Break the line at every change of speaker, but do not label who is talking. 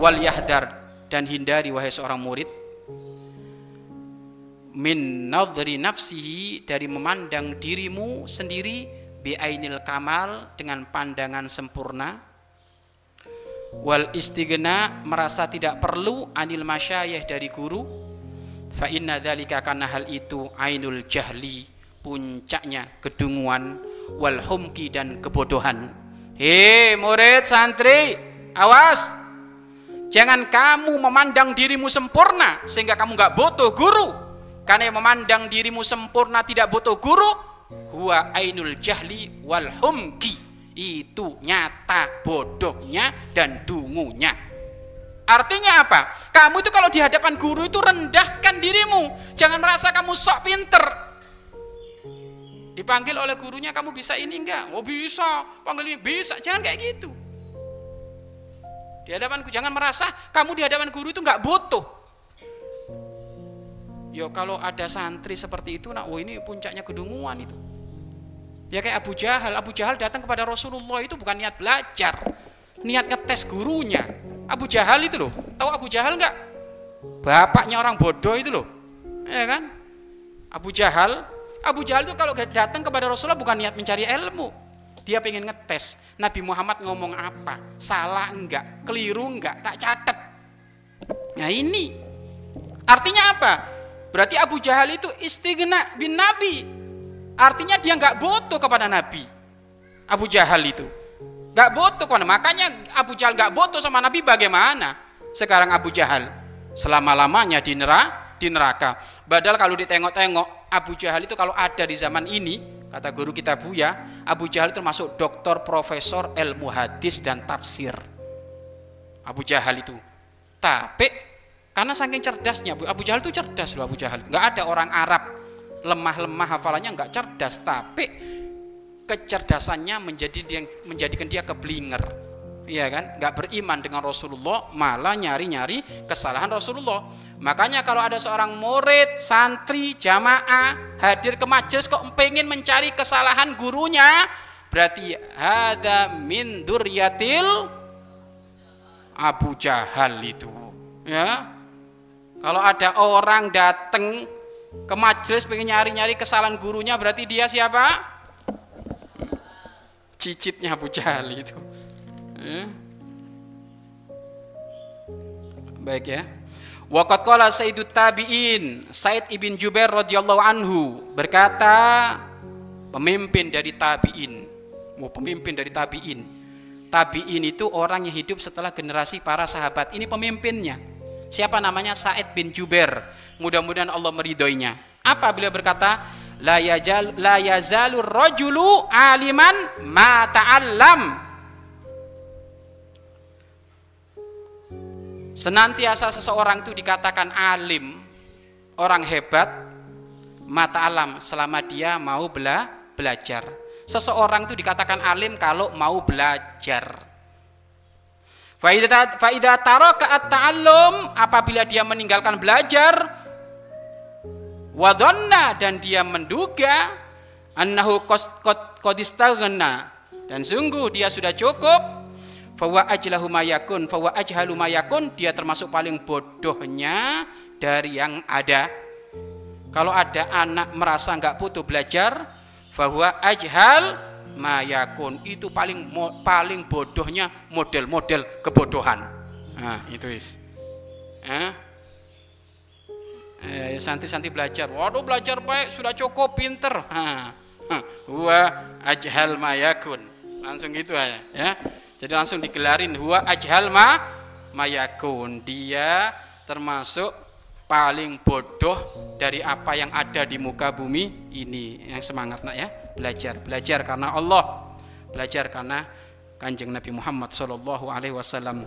wal yahdar dan hindari wahai seorang murid min nadhri nafsihi dari memandang dirimu sendiri biainil kamal dengan pandangan sempurna wal istighna merasa tidak perlu anil masyayikh dari guru fa inna dzalika karena hal itu ainul jahli puncaknya kedunguan wal humki dan kebodohan. Hei murid santri awas jangan kamu memandang dirimu sempurna sehingga kamu nggak butuh guru. Karena yang memandang dirimu sempurna tidak butuh guru huwa ainul jahli wal humki. Itu nyata bodohnya dan dungunya. Artinya apa? Kamu itu kalau di hadapan guru itu rendahkan dirimu. Jangan merasa kamu sok pinter. Dipanggil oleh gurunya kamu bisa ini enggak? Oh bisa. Panggil ini bisa. Jangan kayak gitu di hadapan jangan merasa kamu di hadapan guru itu enggak butuh Yo kalau ada santri seperti itu, nah, oh ini puncaknya kedunguan itu. Ya kayak Abu Jahal, Abu Jahal datang kepada Rasulullah itu bukan niat belajar, niat ngetes gurunya. Abu Jahal itu loh, tahu Abu Jahal nggak? Bapaknya orang bodoh itu loh, ya kan? Abu Jahal, Abu Jahal itu kalau datang kepada Rasulullah bukan niat mencari ilmu, dia pengen ngetes Nabi Muhammad ngomong apa, salah enggak, keliru enggak, tak catat. Nah ini artinya apa? Berarti Abu Jahal itu istighna bin Nabi. Artinya dia nggak butuh kepada Nabi. Abu Jahal itu nggak butuh kepada. Makanya Abu Jahal nggak butuh sama Nabi bagaimana? Sekarang Abu Jahal selama lamanya di neraka, di neraka. Padahal kalau ditengok-tengok Abu Jahal itu kalau ada di zaman ini, kata guru kita Buya, Abu Jahal termasuk doktor, profesor ilmu hadis dan tafsir. Abu Jahal itu. Tapi karena saking cerdasnya Abu Jahal itu cerdas loh Abu Jahal. Nggak ada orang Arab lemah-lemah hafalannya nggak cerdas, tapi kecerdasannya menjadi dia, menjadikan dia keblinger. Iya kan? Nggak beriman dengan Rasulullah, malah nyari-nyari kesalahan Rasulullah. Makanya kalau ada seorang murid, santri, jamaah hadir ke majelis kok pengen mencari kesalahan gurunya, berarti ada min duryatil Abu Jahal itu. Ya, kalau ada orang datang ke majelis pengen nyari-nyari kesalahan gurunya berarti dia siapa? Cicitnya Abu Jahal itu. Eh? Baik ya. Waqat qala Sayyidut Tabi'in, Said ibn Jubair radhiyallahu anhu berkata, pemimpin dari tabi'in. Oh, pemimpin dari tabi'in. Tabi'in itu orang yang hidup setelah generasi para sahabat. Ini pemimpinnya. Siapa namanya? Said bin Jubair. Mudah-mudahan Allah meridhoinya. Apa beliau berkata? La yajal la rajulu aliman ma ta'allam. Senantiasa seseorang itu dikatakan alim, orang hebat, mata alam selama dia mau bela, belajar. Seseorang itu dikatakan alim kalau mau belajar. Faidah taraka at-ta'allum apabila dia meninggalkan belajar wadonna dan dia menduga annahu qadistaghna dan sungguh dia sudah cukup fawa ajlahu mayakun fawa ajhalu mayakun dia termasuk paling bodohnya dari yang ada. Kalau ada anak merasa nggak butuh belajar bahwa ajhal mayakun itu paling paling bodohnya model-model kebodohan. Nah itu is. Eh? eh, santri-santri belajar. Waduh belajar baik sudah cukup pinter. Huwa ajhal mayakun langsung gitu aja ya jadi langsung digelarin huwa ajhal ma mayakun. Dia termasuk paling bodoh dari apa yang ada di muka bumi ini. Yang semangat nak ya. Belajar. Belajar karena Allah. Belajar karena kanjeng Nabi Muhammad Wasallam